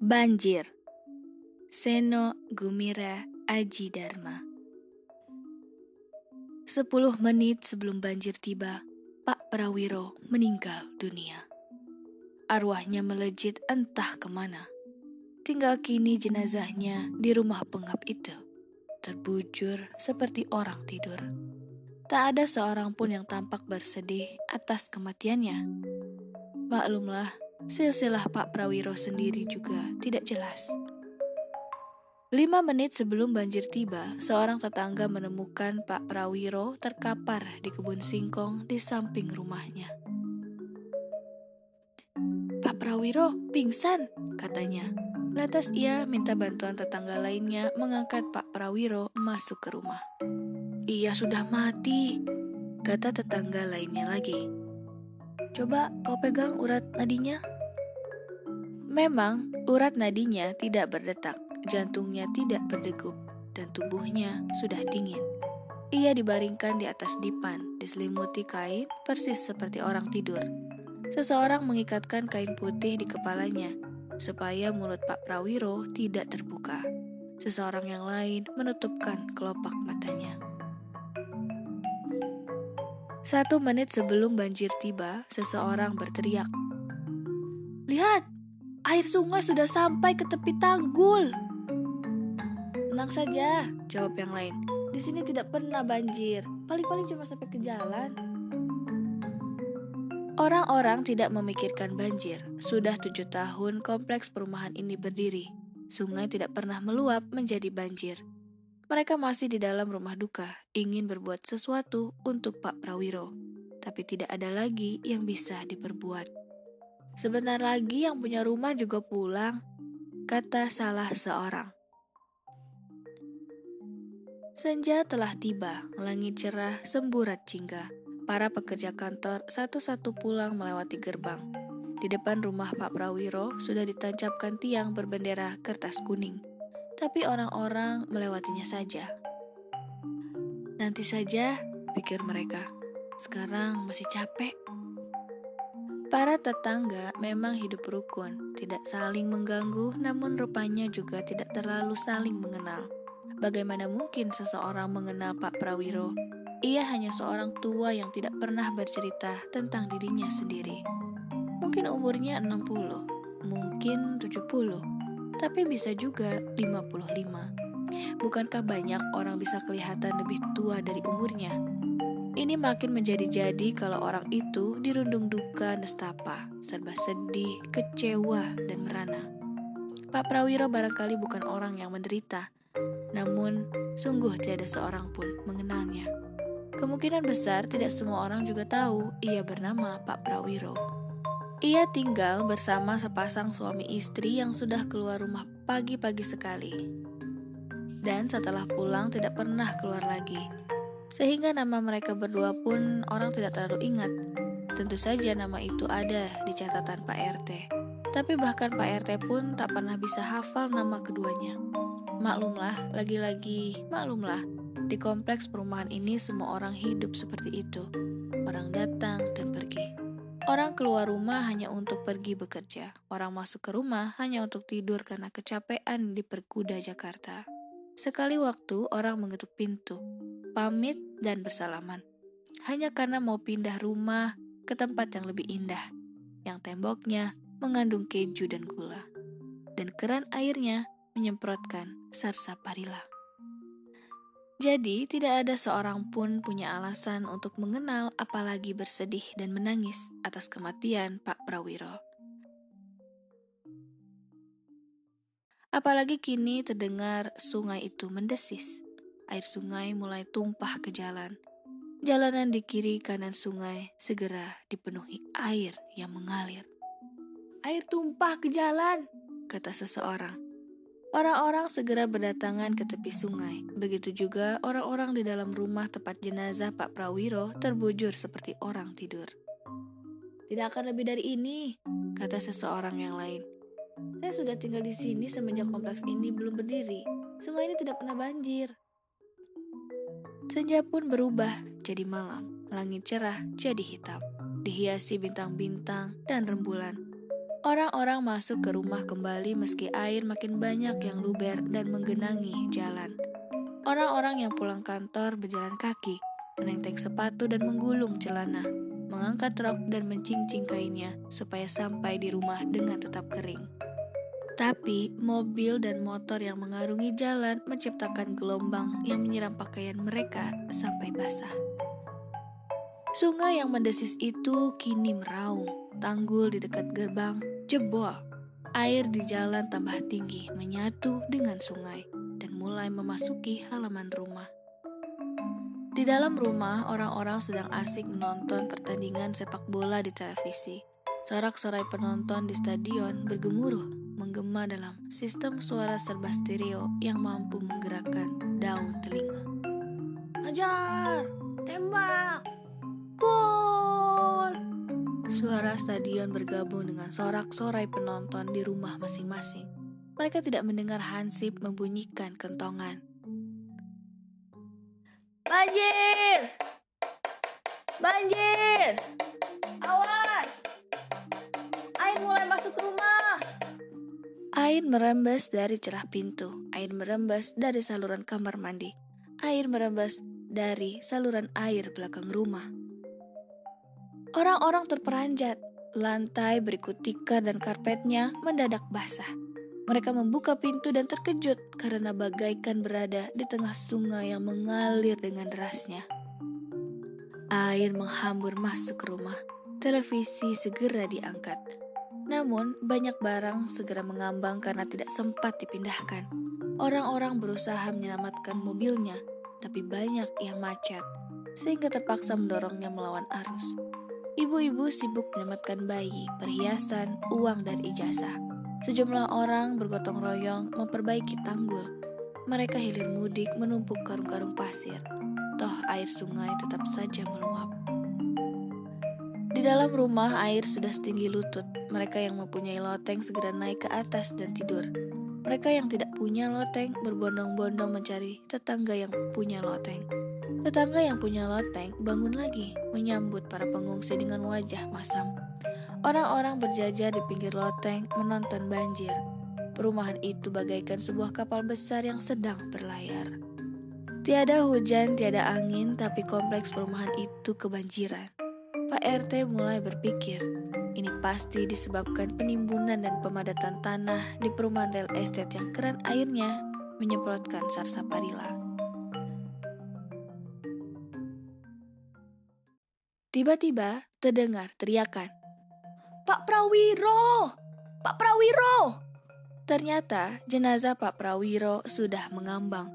Banjir Seno Gumira Aji Dharma Sepuluh menit sebelum banjir tiba, Pak Prawiro meninggal dunia. Arwahnya melejit entah ke mana. Tinggal kini jenazahnya di rumah pengap itu, terbujur seperti orang tidur. Tak ada seorang pun yang tampak bersedih atas kematiannya. Maklumlah, silsilah Pak Prawiro sendiri juga tidak jelas. Lima menit sebelum banjir tiba, seorang tetangga menemukan Pak Prawiro terkapar di kebun singkong di samping rumahnya. Pak Prawiro pingsan, katanya. Lantas ia minta bantuan tetangga lainnya mengangkat Pak Prawiro masuk ke rumah. Ia sudah mati, kata tetangga lainnya lagi. Coba kau pegang urat nadinya. Memang urat nadinya tidak berdetak, jantungnya tidak berdegup, dan tubuhnya sudah dingin. Ia dibaringkan di atas dipan, diselimuti kain, persis seperti orang tidur. Seseorang mengikatkan kain putih di kepalanya, supaya mulut Pak Prawiro tidak terbuka. Seseorang yang lain menutupkan kelopak matanya. Satu menit sebelum banjir tiba, seseorang berteriak. Lihat, air sungai sudah sampai ke tepi tanggul. Tenang saja, jawab yang lain. Di sini tidak pernah banjir, paling-paling cuma sampai ke jalan. Orang-orang tidak memikirkan banjir. Sudah tujuh tahun kompleks perumahan ini berdiri. Sungai tidak pernah meluap menjadi banjir. Mereka masih di dalam rumah duka, ingin berbuat sesuatu untuk Pak Prawiro, tapi tidak ada lagi yang bisa diperbuat. Sebentar lagi yang punya rumah juga pulang, kata salah seorang. Senja telah tiba, langit cerah, semburat jingga. Para pekerja kantor satu-satu pulang melewati gerbang. Di depan rumah Pak Prawiro sudah ditancapkan tiang berbendera kertas kuning tapi orang-orang melewatinya saja. Nanti saja, pikir mereka. Sekarang masih capek. Para tetangga memang hidup rukun, tidak saling mengganggu, namun rupanya juga tidak terlalu saling mengenal. Bagaimana mungkin seseorang mengenal Pak Prawiro? Ia hanya seorang tua yang tidak pernah bercerita tentang dirinya sendiri. Mungkin umurnya 60, mungkin 70, tapi bisa juga 55. Bukankah banyak orang bisa kelihatan lebih tua dari umurnya? Ini makin menjadi-jadi kalau orang itu dirundung duka nestapa, serba sedih, kecewa, dan merana. Pak Prawiro barangkali bukan orang yang menderita, namun sungguh tiada seorang pun mengenalnya. Kemungkinan besar tidak semua orang juga tahu ia bernama Pak Prawiro. Ia tinggal bersama sepasang suami istri yang sudah keluar rumah pagi-pagi sekali. Dan setelah pulang tidak pernah keluar lagi. Sehingga nama mereka berdua pun orang tidak terlalu ingat. Tentu saja nama itu ada di catatan Pak RT. Tapi bahkan Pak RT pun tak pernah bisa hafal nama keduanya. Maklumlah, lagi-lagi maklumlah, di kompleks perumahan ini semua orang hidup seperti itu. Orang datang dan pergi. Orang keluar rumah hanya untuk pergi bekerja. Orang masuk ke rumah hanya untuk tidur karena kecapean di perkuda Jakarta. Sekali waktu orang mengetuk pintu, pamit dan bersalaman. Hanya karena mau pindah rumah ke tempat yang lebih indah, yang temboknya mengandung keju dan gula, dan keran airnya menyemprotkan sarsaparilla. Jadi, tidak ada seorang pun punya alasan untuk mengenal, apalagi bersedih dan menangis atas kematian Pak Prawiro. Apalagi kini terdengar sungai itu mendesis. Air sungai mulai tumpah ke jalan. Jalanan di kiri kanan sungai segera dipenuhi air yang mengalir. Air tumpah ke jalan, kata seseorang. Orang-orang segera berdatangan ke tepi sungai. Begitu juga orang-orang di dalam rumah tempat jenazah Pak Prawiro terbujur seperti orang tidur. Tidak akan lebih dari ini, kata seseorang yang lain. Saya sudah tinggal di sini semenjak kompleks ini belum berdiri. Sungai ini tidak pernah banjir. Senja pun berubah jadi malam. Langit cerah jadi hitam, dihiasi bintang-bintang dan rembulan. Orang-orang masuk ke rumah kembali meski air makin banyak yang luber dan menggenangi jalan. Orang-orang yang pulang kantor berjalan kaki, menenteng sepatu dan menggulung celana, mengangkat rok dan mencincing kainnya supaya sampai di rumah dengan tetap kering. Tapi mobil dan motor yang mengarungi jalan menciptakan gelombang yang menyiram pakaian mereka sampai basah. Sungai yang mendesis itu kini meraung. Tanggul di dekat gerbang jebol. Air di jalan tambah tinggi menyatu dengan sungai dan mulai memasuki halaman rumah. Di dalam rumah, orang-orang sedang asik menonton pertandingan sepak bola di televisi. Sorak-sorai penonton di stadion bergemuruh menggema dalam sistem suara serba stereo yang mampu menggerakkan daun telinga. Ajar! Tembak! Suara stadion bergabung dengan sorak-sorai penonton di rumah masing-masing. Mereka tidak mendengar Hansip membunyikan kentongan. Banjir! Banjir! Awas! Air mulai masuk rumah. Air merembes dari celah pintu. Air merembes dari saluran kamar mandi. Air merembes dari saluran air belakang rumah. Orang-orang terperanjat. Lantai berikut tikar dan karpetnya mendadak basah. Mereka membuka pintu dan terkejut karena bagaikan berada di tengah sungai yang mengalir dengan derasnya. Air menghambur masuk ke rumah. Televisi segera diangkat. Namun, banyak barang segera mengambang karena tidak sempat dipindahkan. Orang-orang berusaha menyelamatkan mobilnya, tapi banyak yang macet, sehingga terpaksa mendorongnya melawan arus. Ibu-ibu sibuk menyelamatkan bayi, perhiasan, uang, dan ijazah. Sejumlah orang bergotong royong memperbaiki tanggul. Mereka hilir mudik menumpuk karung-karung pasir. Toh air sungai tetap saja meluap. Di dalam rumah air sudah setinggi lutut. Mereka yang mempunyai loteng segera naik ke atas dan tidur. Mereka yang tidak punya loteng berbondong-bondong mencari tetangga yang punya loteng. Tetangga yang punya loteng bangun lagi menyambut para pengungsi dengan wajah masam. Orang-orang berjajar di pinggir loteng menonton banjir. Perumahan itu bagaikan sebuah kapal besar yang sedang berlayar. Tiada hujan, tiada angin, tapi kompleks perumahan itu kebanjiran. Pak RT mulai berpikir, ini pasti disebabkan penimbunan dan pemadatan tanah di perumahan real estate yang keran airnya menyemprotkan sarsaparilla. Tiba-tiba terdengar teriakan. Pak Prawiro! Pak Prawiro! Ternyata jenazah Pak Prawiro sudah mengambang.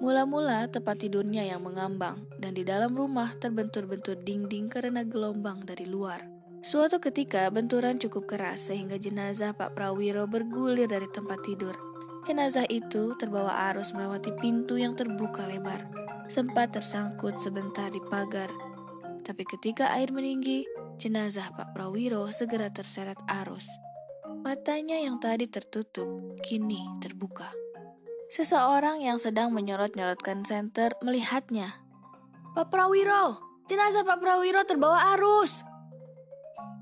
Mula-mula tempat tidurnya yang mengambang dan di dalam rumah terbentur-bentur dinding karena gelombang dari luar. Suatu ketika benturan cukup keras sehingga jenazah Pak Prawiro bergulir dari tempat tidur. Jenazah itu terbawa arus melewati pintu yang terbuka lebar. Sempat tersangkut sebentar di pagar tapi ketika air meninggi, jenazah Pak Prawiro segera terseret arus. Matanya yang tadi tertutup kini terbuka. Seseorang yang sedang menyorot-nyorotkan senter melihatnya. Pak Prawiro, jenazah Pak Prawiro terbawa arus.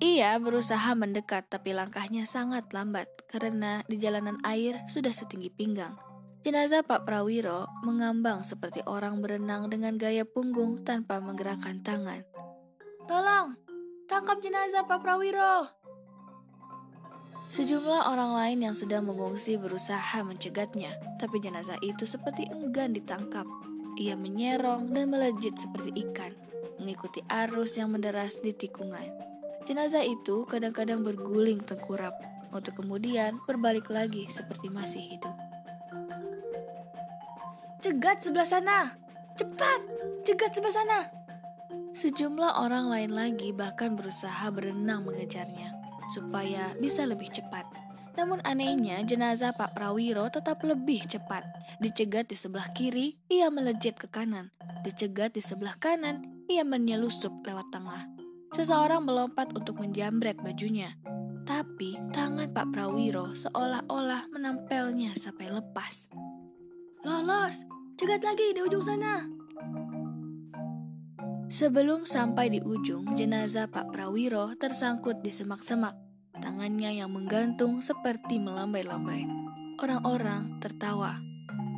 Ia berusaha mendekat tapi langkahnya sangat lambat karena di jalanan air sudah setinggi pinggang. Jenazah Pak Prawiro mengambang seperti orang berenang dengan gaya punggung tanpa menggerakkan tangan. Tolong, tangkap jenazah Pak Prawiro. Sejumlah orang lain yang sedang mengungsi berusaha mencegatnya, tapi jenazah itu seperti enggan ditangkap. Ia menyerong dan melejit seperti ikan, mengikuti arus yang menderas di tikungan. Jenazah itu kadang-kadang berguling tengkurap, untuk kemudian berbalik lagi seperti masih hidup. Cegat sebelah sana! Cepat! Cegat sebelah sana! Sejumlah orang lain lagi bahkan berusaha berenang mengejarnya supaya bisa lebih cepat. Namun anehnya jenazah Pak Prawiro tetap lebih cepat. Dicegat di sebelah kiri, ia melejit ke kanan. Dicegat di sebelah kanan, ia menyelusup lewat tengah. Seseorang melompat untuk menjambret bajunya. Tapi tangan Pak Prawiro seolah-olah menempelnya sampai lepas. Lolos, cegat lagi di ujung sana. Sebelum sampai di ujung, jenazah Pak Prawiro tersangkut di semak-semak. tangannya yang menggantung seperti melambai-lambai. Orang-orang tertawa.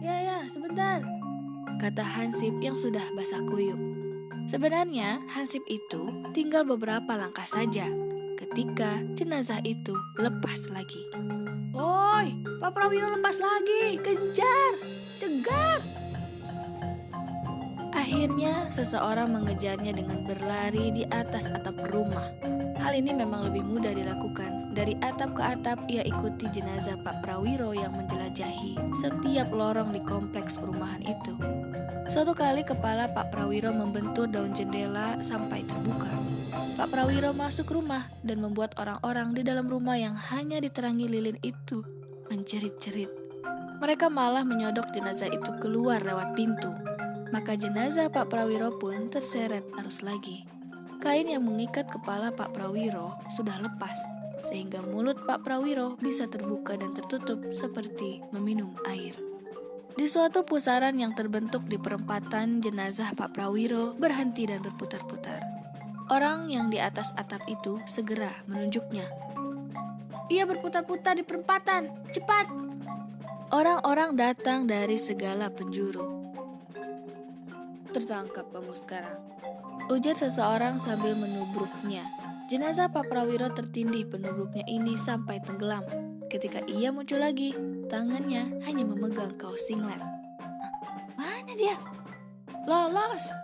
Ya, ya, sebentar, kata Hansip yang sudah basah kuyup. Sebenarnya, Hansip itu tinggal beberapa langkah saja ketika jenazah itu lepas lagi. Woi, Pak Prawiro lepas lagi, kejar, cegat! Akhirnya, seseorang mengejarnya dengan berlari di atas atap rumah. Hal ini memang lebih mudah dilakukan. Dari atap ke atap, ia ikuti jenazah Pak Prawiro yang menjelajahi setiap lorong di kompleks perumahan itu. Suatu kali kepala Pak Prawiro membentur daun jendela sampai terbuka. Pak Prawiro masuk rumah dan membuat orang-orang di dalam rumah yang hanya diterangi lilin itu menjerit-jerit. Mereka malah menyodok jenazah itu keluar lewat pintu. Maka jenazah Pak Prawiro pun terseret arus lagi. Kain yang mengikat kepala Pak Prawiro sudah lepas, sehingga mulut Pak Prawiro bisa terbuka dan tertutup seperti meminum air. Di suatu pusaran yang terbentuk di perempatan, jenazah Pak Prawiro berhenti dan berputar-putar. Orang yang di atas atap itu segera menunjuknya. Ia berputar-putar di perempatan, cepat! Orang-orang datang dari segala penjuru. Tertangkap kamu sekarang. Ujar seseorang sambil menubruknya. Jenazah Pak Prawiro tertindih penubruknya ini sampai tenggelam. Ketika ia muncul lagi, tangannya hanya memegang kaos singlet. Mana dia? Lolos!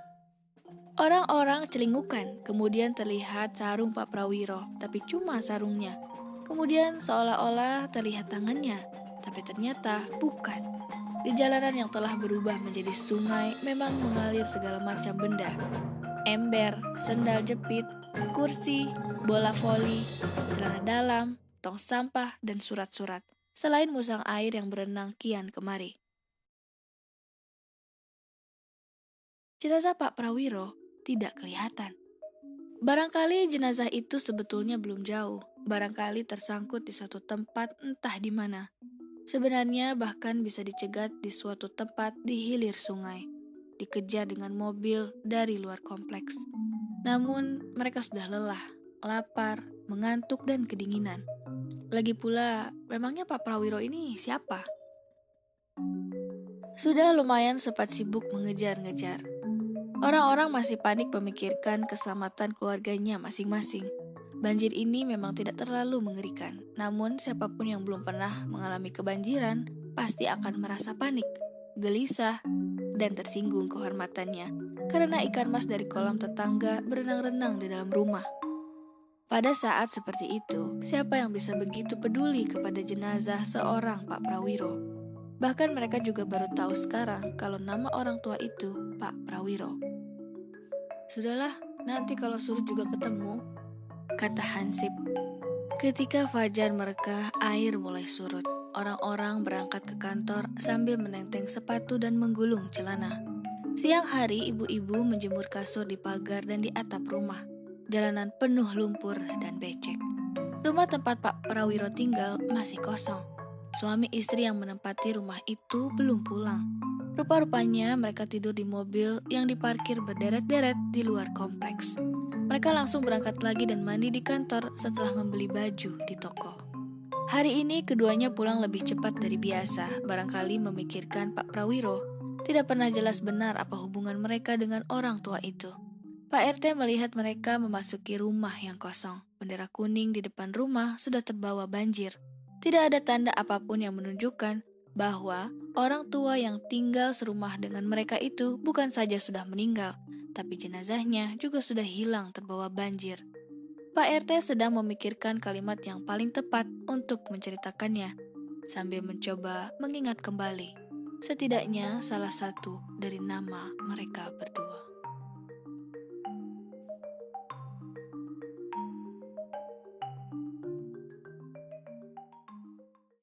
Orang-orang celingukan, kemudian terlihat sarung Pak Prawiro, tapi cuma sarungnya. Kemudian seolah-olah terlihat tangannya, tapi ternyata bukan. Di jalanan yang telah berubah menjadi sungai memang mengalir segala macam benda. Ember, sendal jepit, kursi, bola voli, celana dalam, tong sampah, dan surat-surat. Selain musang air yang berenang kian kemari. Jenazah Pak Prawiro tidak kelihatan. Barangkali jenazah itu sebetulnya belum jauh, barangkali tersangkut di suatu tempat entah di mana. Sebenarnya bahkan bisa dicegat di suatu tempat di hilir sungai, dikejar dengan mobil dari luar kompleks. Namun mereka sudah lelah, lapar, mengantuk dan kedinginan. Lagi pula, memangnya Pak Prawiro ini siapa? Sudah lumayan sempat sibuk mengejar-ngejar. Orang-orang masih panik memikirkan keselamatan keluarganya masing-masing. Banjir ini memang tidak terlalu mengerikan, namun siapa pun yang belum pernah mengalami kebanjiran pasti akan merasa panik, gelisah, dan tersinggung kehormatannya karena ikan mas dari kolam tetangga berenang-renang di dalam rumah. Pada saat seperti itu, siapa yang bisa begitu peduli kepada jenazah seorang Pak Prawiro? Bahkan mereka juga baru tahu sekarang kalau nama orang tua itu Pak Prawiro. Sudahlah, nanti kalau surut juga ketemu, kata Hansip. Ketika Fajar merekah, air mulai surut. Orang-orang berangkat ke kantor sambil menenteng sepatu dan menggulung celana. Siang hari, ibu-ibu menjemur kasur di pagar dan di atap rumah. Jalanan penuh lumpur dan becek. Rumah tempat Pak Prawiro tinggal masih kosong. Suami istri yang menempati rumah itu belum pulang. Rupa-rupanya mereka tidur di mobil yang diparkir berderet-deret di luar kompleks. Mereka langsung berangkat lagi dan mandi di kantor setelah membeli baju di toko. Hari ini keduanya pulang lebih cepat dari biasa, barangkali memikirkan Pak Prawiro. Tidak pernah jelas benar apa hubungan mereka dengan orang tua itu. Pak RT melihat mereka memasuki rumah yang kosong. Bendera kuning di depan rumah sudah terbawa banjir. Tidak ada tanda apa pun yang menunjukkan bahwa orang tua yang tinggal serumah dengan mereka itu bukan saja sudah meninggal, tapi jenazahnya juga sudah hilang terbawa banjir. Pak RT sedang memikirkan kalimat yang paling tepat untuk menceritakannya, sambil mencoba mengingat kembali, setidaknya salah satu dari nama mereka berdua.